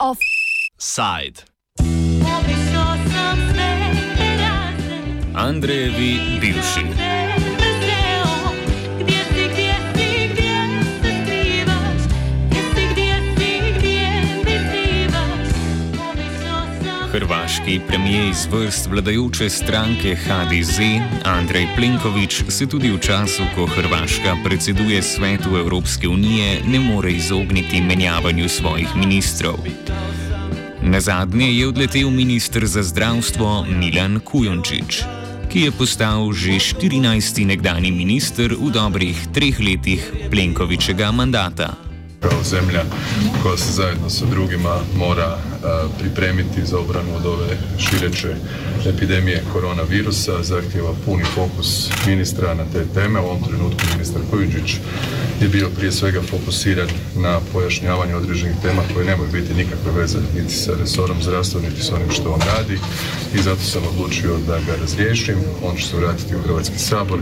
Offside. Hrvaški premijer iz vrst vladajoče stranke HDZ Andrej Plenković se tudi v času, ko Hrvaška predseduje svetu Evropske unije, ne more izogniti menjavanju svojih ministrov. Na zadnje je odletel ministr za zdravstvo Milan Kujončič, ki je postal že 14. nekdani minister v dobrih treh letih Plenkovičega mandata. Kao zemlja koja se zajedno sa drugima mora a, pripremiti za obranu od ove šireće epidemije koronavirusa, zahtjeva puni fokus ministra na te teme. U ovom trenutku ministar Kojuđić je bio prije svega fokusiran na pojašnjavanje određenih tema koje nemaju biti nikakve veze niti sa resorom zdravstva, niti s onim što on radi i zato sam odlučio da ga razriješim. On će se vratiti u Hrvatski sabor.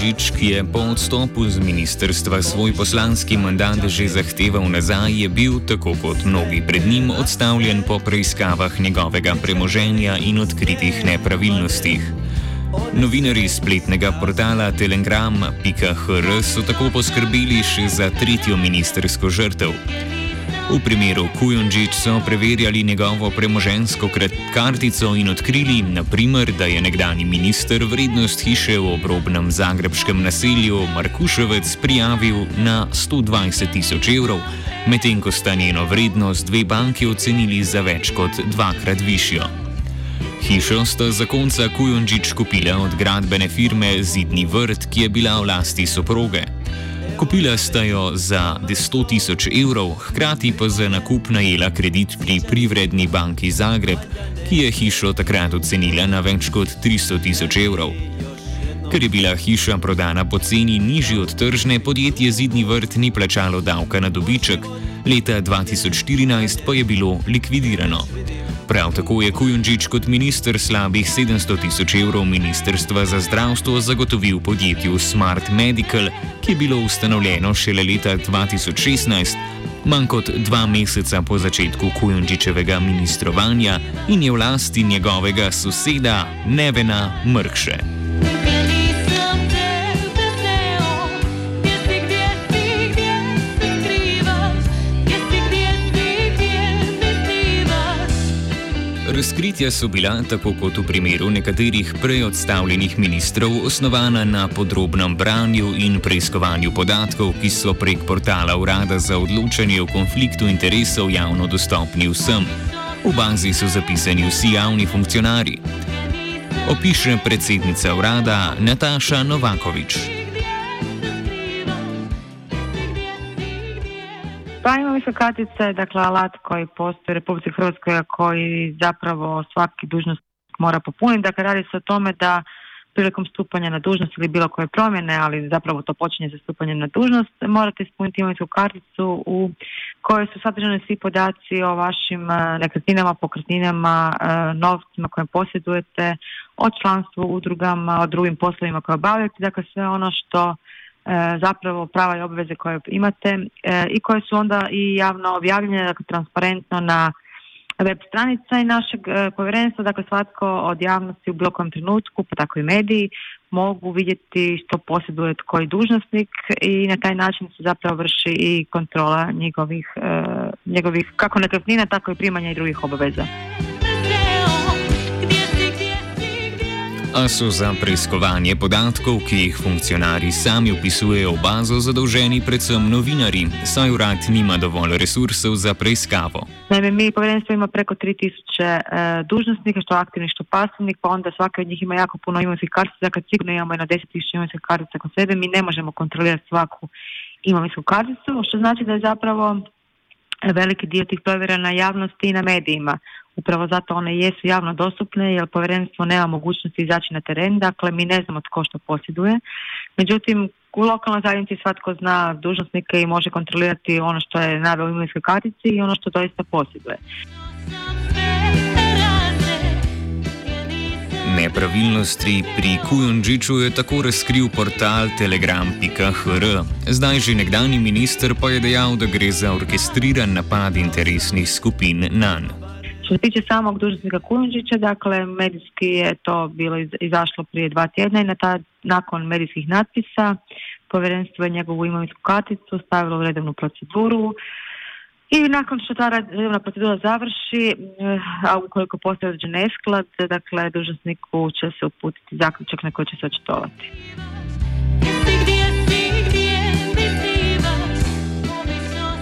Kujundžič, ki je po odstopu z ministerstva svoj poslanski mandat že zahteval nazaj, je bil, tako kot mnogi pred njim, odstavljen po preiskavah njegovega premoženja in odkritih nepravilnostih. Novinari spletnega portala telegram.hr so tako poskrbeli še za tretjo ministersko žrtev. V primeru Kujundžič so preverjali njegovo premožensko kartico in odkrili, naprimer, da je nekdani minister vrednost hiše v obrobnem zagrebskem naselju Markuševec prijavil na 120 tisoč evrov, medtem ko sta njeno vrednost dve banki ocenili za več kot dvakrat višjo. Hišo sta zakonca Kujundžič kupila od gradbene firme Zidni vrt, ki je bila v lasti soproge. Kupila sta jo za 100 tisoč evrov, hkrati pa za nakup najela kredit pri Privredni banki Zagreb, ki je hišo takrat ocenila na več kot 300 tisoč evrov. Ker je bila hiša prodana po ceni nižji od tržne, podjetje Zidni vrt ni plačalo davka na dobiček, leta 2014 pa je bilo likvidirano. Prav tako je Kujundžič kot minister slabih 700 tisoč evrov ministrstva za zdravstvo zagotovil podjetju Smart Medical, ki je bilo ustanovljeno šele leta 2016, manj kot dva meseca po začetku Kujundžičevega ministrovanja in je v lasti njegovega soseda Nevena Mrkše. Razkritja so bila, tako kot v primeru nekaterih prej odstavljenih ministrov, osnovana na podrobnem branju in preiskovanju podatkov, ki so prek portala Urada za odločanje o konfliktu interesov javno dostopni vsem. V bazi so zapisani vsi javni funkcionarji. Opiše predsednica urada Nataša Novakovič. Imovinska kartica je dakle alat koji postoji u Republici Hrvatskoj, a koji zapravo svaki dužnost mora popuniti. Dakle, radi se o tome da prilikom stupanja na dužnost ili bilo koje promjene, ali zapravo to počinje sa stupanjem na dužnost, morate ispuniti imovinsku karticu u kojoj su sadržani svi podaci o vašim eh, nekretninama, pokretninama, eh, novcima koje posjedujete, o članstvu, udrugama, o drugim poslovima koje obavljate, dakle sve ono što e, zapravo prava i obveze koje imate e, i koje su onda i javno objavljene, dakle transparentno na web stranica i našeg e, povjerenstva, dakle svatko od javnosti u bilo kojem trenutku, pa tako i mediji, mogu vidjeti što posjeduje koji dužnosnik i na taj način se zapravo vrši i kontrola njegovih, e, njegovih kako nekretnina, tako i primanja i drugih obaveza. A so za preiskovanje podatkov, ki jih funkcionarji sami upisujejo v bazo, zadolženi predvsem novinari, saj urad nima dovolj resursov za preiskavo. Naime, mi povjerenstvo ima preko 3000 e, dužnosnika, što aktivnih, što pasivnih, pa onda svaki od njih ima jako puno imovinskih kartica, dakle sigurno imamo jedno 10.000 imovinskih kartica kod sebe, mi ne možemo kontrolirati svaku imovinsku karticu, što znači da je zapravo veliki dio tih provjera na javnosti i na medijima. Upravo zato one jesu javno dostupne jer povjerenstvo nema mogućnosti izaći na teren, dakle mi ne znamo tko što posjeduje. Međutim, u lokalnoj zajednici svatko zna dužnosnike i može kontrolirati ono što je naveo u imovinskoj kartici i ono što doista posjeduje. Nepravilnosti pri Kujundžiču je tako razkril portal telegram.hr. Zdaj že nekdani minister pa je dejal, da gre za orkestriran napad interesnih skupin na njega. Što se tiče samog dužnosnika Kujundžića, dakle, medijski je to bilo izašlo prije dva tjedna i na ta, nakon medijskih natpisa povjerenstvo je njegovu imovinsku karticu stavilo u redovnu proceduru. I nakon što ta redovna procedura završi, eh, a ukoliko postoji određen nesklad, dakle, dužnosniku će se uputiti zaključak na koji će se očitovati.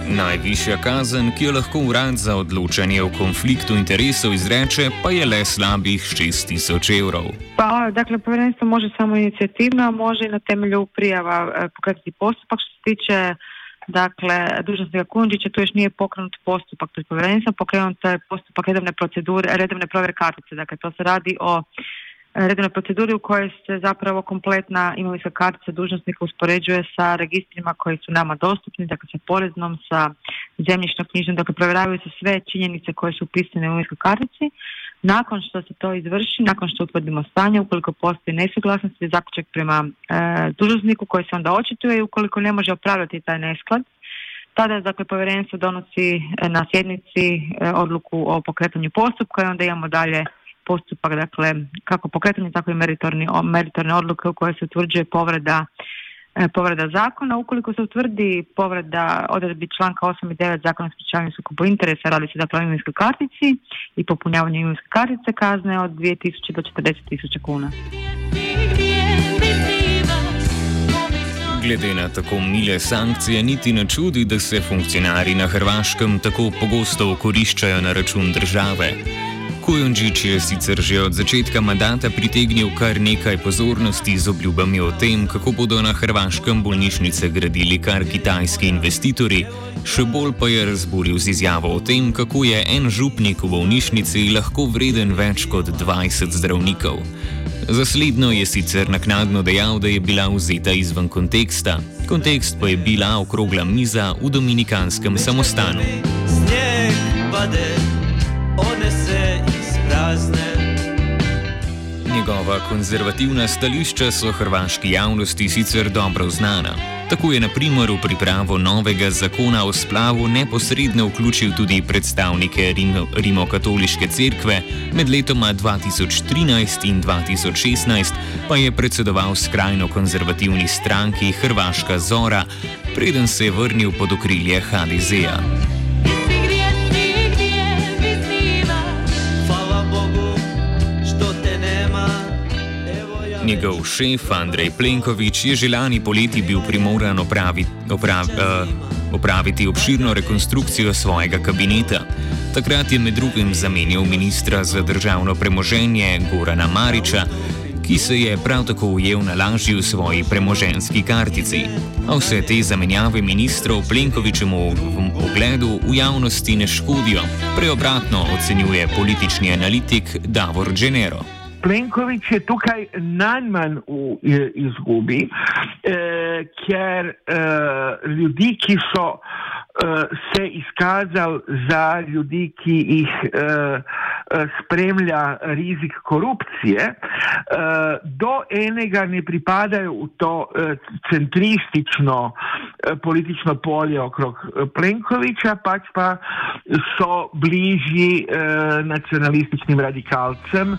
Najvišja kazen, ki jo lahko urad za odločanje o konfliktu interesov izreče, pa je le slabih 6000 evrov. Pa, dakle, povjerenstvo može samo inicijativno, može i na temelju prijava eh, pokretati postupak što se tiče Dakle, dužnosnika Kundžića tu još nije pokrenut postupak pred povjerenstvom, pokrenut je postupak redovne procedure, redovne provjere kartice. Dakle, to se radi o redovnoj proceduri u kojoj se zapravo kompletna imovinska kartica dužnosnika uspoređuje sa registrima koji su nama dostupni, dakle sa poreznom, sa zemljišno knjižnom, dakle provjeravaju se sve činjenice koje su upisane u imovinskoj kartici. Nakon što se to izvrši, nakon što utvrdimo stanje, ukoliko postoji nesuglasnost ili zaključak prema e, dužnosniku koji se onda očituje i ukoliko ne može opravdati taj nesklad, tada dakle povjerenstvo donosi e, na sjednici e, odluku o pokretanju postupka i onda imamo dalje postupak, dakle kako pokretanje tako i meritorni, meritorne odluke u kojoj se utvrđuje povreda E, povreda zakona. Ukoliko se utvrdi povreda odredbi članka 8 i 9 zakona o sprečavanju sukobu interesa, radi se dakle o imovinskoj kartici i popunjavanju imovinske kartice kazne od 2000 do 40.000 kuna. Glede na tako mile sankcije, niti ne čudi, da se funkcionari na Hrvaškem tako pogosto okoriščajo na račun države. Kujundžič je sicer že od začetka mandata pritegnil kar nekaj pozornosti z obljubami o tem, kako bodo na hrvaškem bolnišnice gradili kar kitajski investitorji, še bolj pa je razburil z izjavo o tem, kako je en župnik v bolnišnici lahko vreden več kot 20 zdravnikov. Zasledno je sicer naknadno dejal, da je bila vzeta izven konteksta, kontekst pa je bila okrogla miza v dominikanskem samostanu. Sneg pade, one se prazne. Njegova konzervativna stališča so hrvaški javnosti sicer dobro znana. Tako je na primer v pripravo novega zakona o splavu neposredno vključil tudi predstavnike Rimokatoliške cerkve, med letoma 2013 in 2016 pa je predsedoval skrajno konzervativni stranki Hrvaška Zora, preden se je vrnil pod okrilje HDZ-a. Njegov šef Andrej Plenković je že lani poleti bil primoran opravi, oprav, uh, opraviti obširno rekonstrukcijo svojega kabineta. Takrat je med drugim zamenjal ministra za državno premoženje Gorana Mariča, ki se je prav tako ujel na lažji v svoji premoženski kartici. A vse te zamenjave ministrov Plenkovičemu v ogledu v javnosti ne škodijo, preobratno ocenjuje politični analitik Davor Genero. Plenković je tukaj najmanj v izgubi, eh, ker eh, ljudi, ki so eh, se izkazali za ljudi, ki jih eh, spremlja rizik korupcije, eh, do enega ne pripadajo v to eh, centristično eh, politično polje okrog eh, Plenkovića, pač pa so bližji eh, nacionalističnim radikalcem.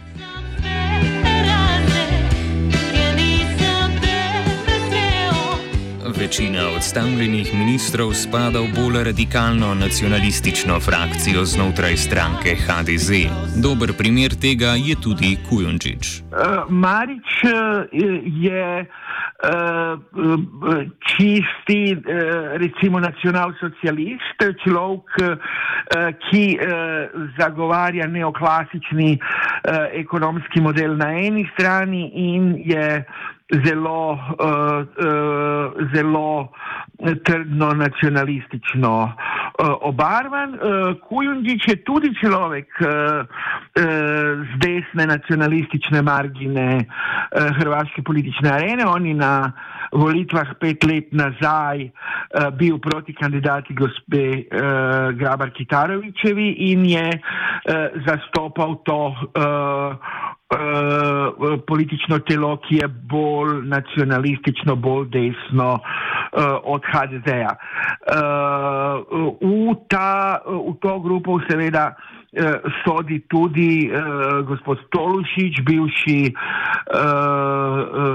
Večina odstavljenih ministrov spada v bolj radikalno nacionalistično frakcijo znotraj stranke HDZ. Dober primer tega je tudi Kujundžič. Uh, Marič uh, je uh, čisti, recimo, nacionalsocialist, človek, ki zagovarja neoklasični ekonomski model na eni strani in je zelo, uh, uh, zelo trdno nacionalistično uh, obarvan. Uh, Kujundič je tudi človek, uh, z desne nacionalistične margine hrvaške politične arene. Oni na volitvah pet let nazaj bil proti kandidati gospe Grabar Kitarovičevi in je zastopal to uh, politično telo, ki je bolj nacionalistično, bolj desno uh, od HDZ-ja. Uh, v, v to grupo seveda uh, sodi tudi uh, gospod Tolušič, bivši uh,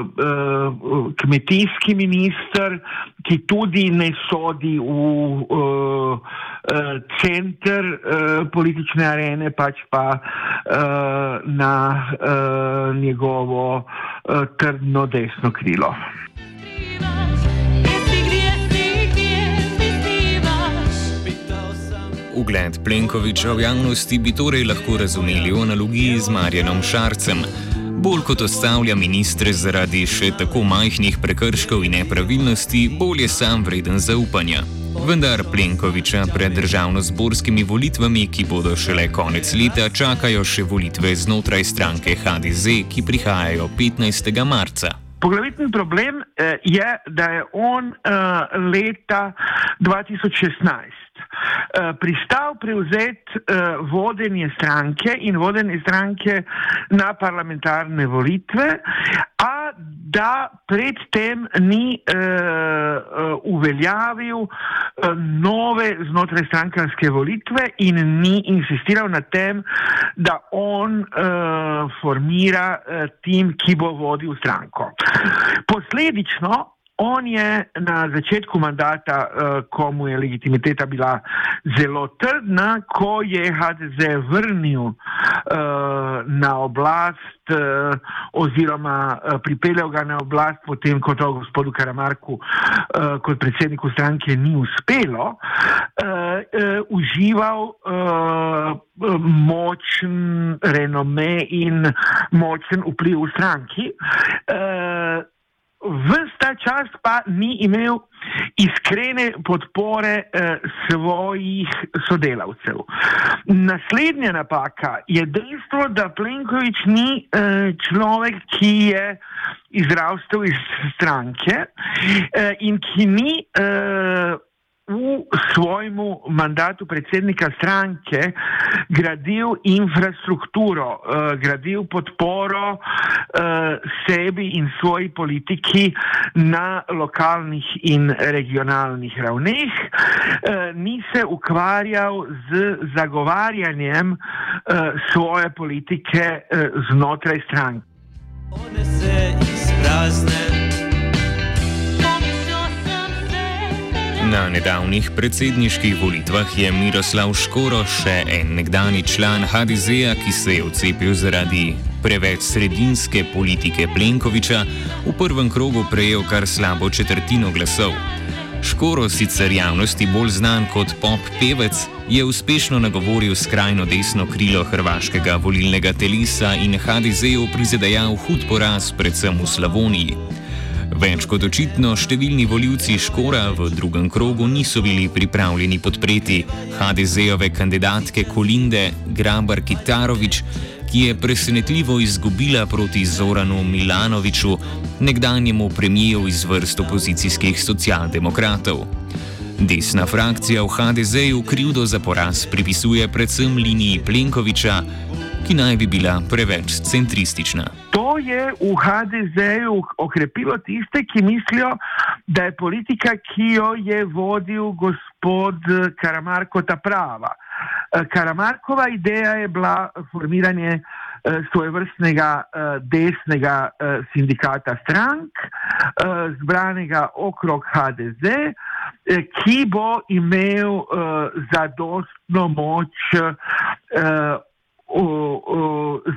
uh, kmetijski minister, ki tudi ne sodi v uh, uh, center uh, politične arene, pač pa uh, na uh, njegovo uh, trdno desno krilo. Ugled Plenkoviča v javnosti bi torej lahko razumeli v analogiji z Marjanom Šarcem. Bolj kot ostavlja ministre zaradi še tako majhnih prekrškov in nepravilnosti, bolj je sam vreden zaupanja. Vendar Plenkoviča pred državno-zborskimi volitvami, ki bodo šele konec leta, čakajo še volitve znotraj stranke HDZ, ki prihajajo 15. marca. Poglavitni problem eh, je, da je on eh, leta 2016 Eh, pristal prevzeti uh, vodenje stranke in vodenje stranke na parlamentarne volitve, a da predtem ni uh, uveljavil nove znotraj strankarske volitve in ni insistiral na tem, da on formira tim, ki bo vodil stranko. Posledično On je na začetku mandata, uh, ko mu je legitimiteta bila zelo trdna, ko je HDZ vrnil uh, na oblast uh, oziroma pripeljal ga na oblast, potem ko to gospodu Karamarku kot predsedniku stranke ni uspelo, užival močen renome in močen vpliv v stranki. Vsta čas pa ni imel iskrene podpore eh, svojih sodelavcev. Naslednja napaka je dejstvo, da Plenković ni eh, človek, ki je izrastel iz stranke eh, in ki ni. Eh, v svojem mandatu predsednika stranke gradil infrastrukturo, uh, gradil podporo uh, sebi in svoji politiki na lokalnih in regionalnih ravneh, uh, ni se ukvarjal z zagovarjanjem uh, svoje politike uh, znotraj stranke. One se izprazne. Na nedavnih predsedniških volitvah je Miroslav Škoro, še en nekdani član HDZ-a, ki se je odcepil zaradi preveč sredinske politike Plenkoviča, v prvem krogu prejel kar slabo četrtino glasov. Škoro, sicer javnosti bolj znan kot pop pevec, je uspešno nagovoril skrajno desno krilo hrvaškega volilnega telesa in HDZ-u prizadejal hud poraz, predvsem v Slavoniji. Več kot očitno številni voljivci Škora v drugem krogu niso bili pripravljeni podpreti HDZ-ove kandidatke Kolinde Grabar Kitarovič, ki je presenetljivo izgubila proti Zoranu Milanoviču, nekdanjemu premijeju iz vrst opozicijskih socialdemokratov. Desna frakcija v HDZ-ju krivdo za poraz pripisuje predvsem liniji Plenkoviča, ki naj bi bila preveč centristična. To je v HDZ-ju okrepilo tiste, ki mislijo, da je politika, ki jo je vodil gospod Karamarko, ta prava. Eh, Karamarkova ideja je bila formiranje eh, svojevrstnega eh, desnega sindikata strank, zbranega okrog HDZ, ki bo imel zadostno moč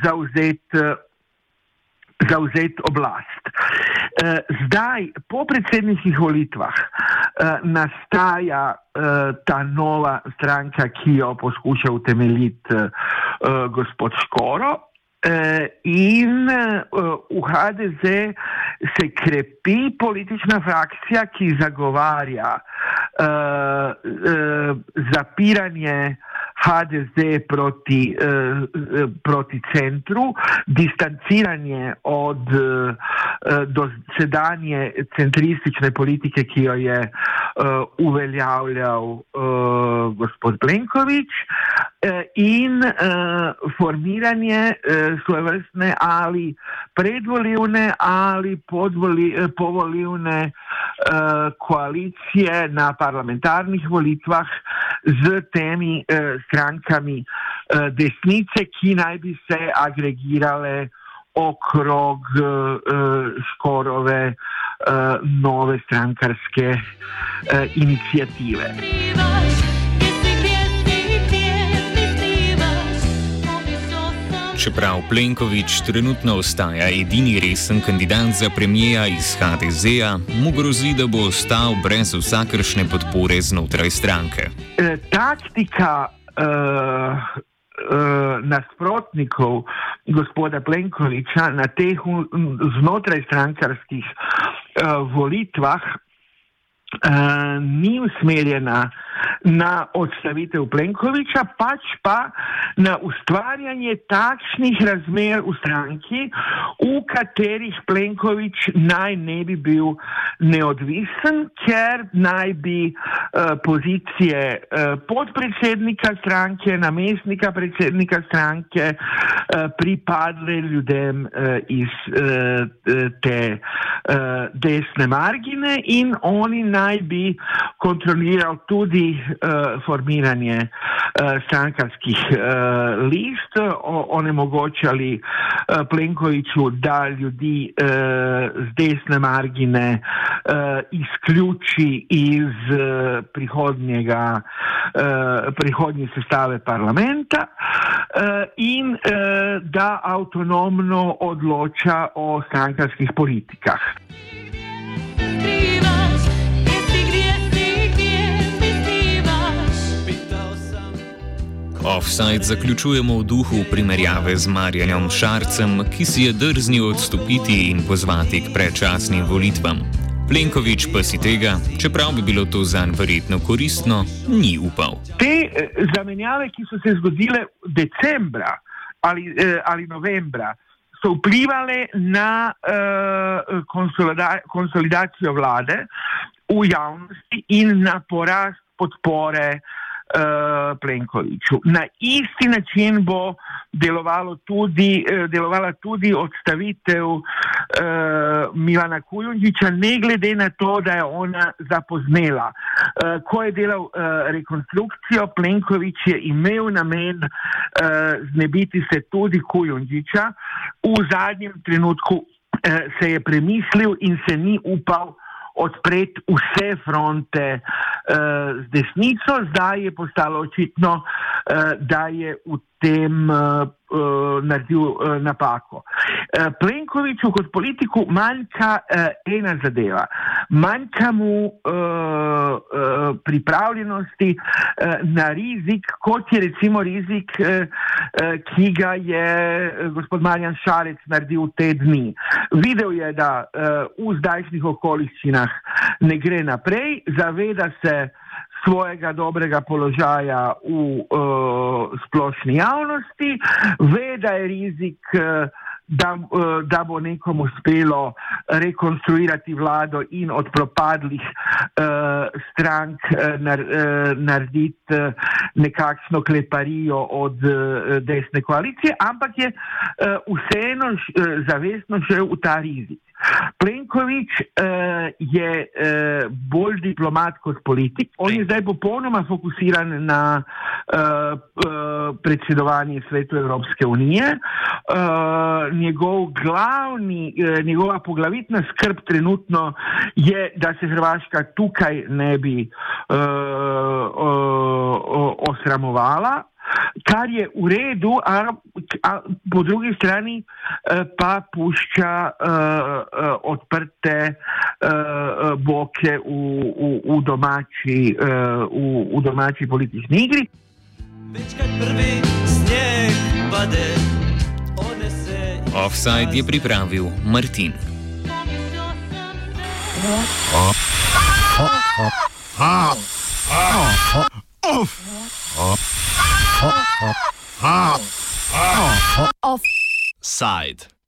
zauzeti zauzet oblast. Eh, zdaj, po predsedniških volitvah, eh, nastaja eh, ta nova stranka, ki jo poskuša utemeljiti gospod Škoro. In v HDZ se krepi politična frakcija, ki zagovarja zapiranje HDZ proti, proti centru, distanciranje od dosedanje centristične politike, ki jo je uveljavljal gospod Plenković, in formiranje svojevrstne ali predvolivne ali podvoli, povolivne koalicije na parlamentarnih volitvah z temi strankami desnice, ki naj bi se agregirale okrog skorove nove strankarske inicijative. Čeprav Plenković trenutno ostaja edini resen kandidat za premijeja iz HDZ-a, mu grozi, da bo ostal brez vsakršne podpore znotraj stranke. E, taktika e, e, nasprotnikov gospoda Plenkovića na teh znotraj strankarskih e, volitvah e, ni usmerjena na odstavitev Plenkovića, pač pa na ustvarjanje takšnih razmer v stranki, v katerih Plenković naj ne bi bil neodvisen, ker naj bi uh, pozicije uh, podpredsednika stranke, namestnika predsednika stranke uh, pripadle ljudem uh, iz uh, te uh, desne margine in oni naj bi kontrolirali tudi uh, formiranje uh, strankarskih uh, list, o, onemogočali uh, Plenkoviću da ljudi uh, z desne margine uh, izključi iz uh, prihodnjega, uh, prihodnje sestave parlamenta uh, in uh, da avtonomno odloča o strankarskih politikah. Offside zaključujemo v duhu primerjave z Marjanom Šarcem, ki si je drznil odstopiti in pozvati k predčasnim volitvam. Plenković pa si tega, čeprav bi bilo to zanj verjetno koristno, ni upal. Te eh, zamenjave, ki so se zgodile decembra ali, eh, ali novembra, so vplivali na uh, konsolida konsolidacijo vlade v javnosti in na porast podpore uh, Plenkoviću. Na isti način bo tudi, uh, delovala tudi odstavitev uh, Milana Kujundžiča, ne glede na to, da je ona zapoznela. Uh, ko je delal uh, rekonstrukcijo, Plenković je imel namen uh, znebiti se tudi Kujundžiča. V zadnjem trenutku uh, se je premislil in se ni upal odpreti vse fronte uh, z desnico, zdaj je postalo očitno, uh, da je v tem uh, uh, naredil napako. Plenkoviću kot politiku manjka ena zadeva. Manjka mu pripravljenosti na rizik, kot je recimo rizik, ki ga je gospod Marjan Šarec naredil te dni. Videl je, da v zdajšnjih okoliščinah ne gre naprej, zaveda se, svojega dobrega položaja v uh, splošni javnosti, ve, da je rizik, uh, da, uh, da bo nekomu uspelo rekonstruirati vlado in od propadlih uh, strank uh, nar, uh, narediti nekakšno kleparijo od uh, desne koalicije, ampak je uh, vseeno uh, zavestno šel v ta rizik. Plenković uh, je uh, bolj diplomat kot politik. On je zdaj popolnoma fokusiran na uh, predsedovanje svetu Evropske unije. Uh, njegov glavni, uh, njegova poglavitna skrb trenutno je, da se Hrvaška tukaj ne bi uh, uh, osramovala kar je v redu, a, a po drugi strani eh, pa pušča uh, uh, odprte uh, boke v, v, v, domači, uh, v, v domači politični igri. Offside je pripravil Martin. Offside.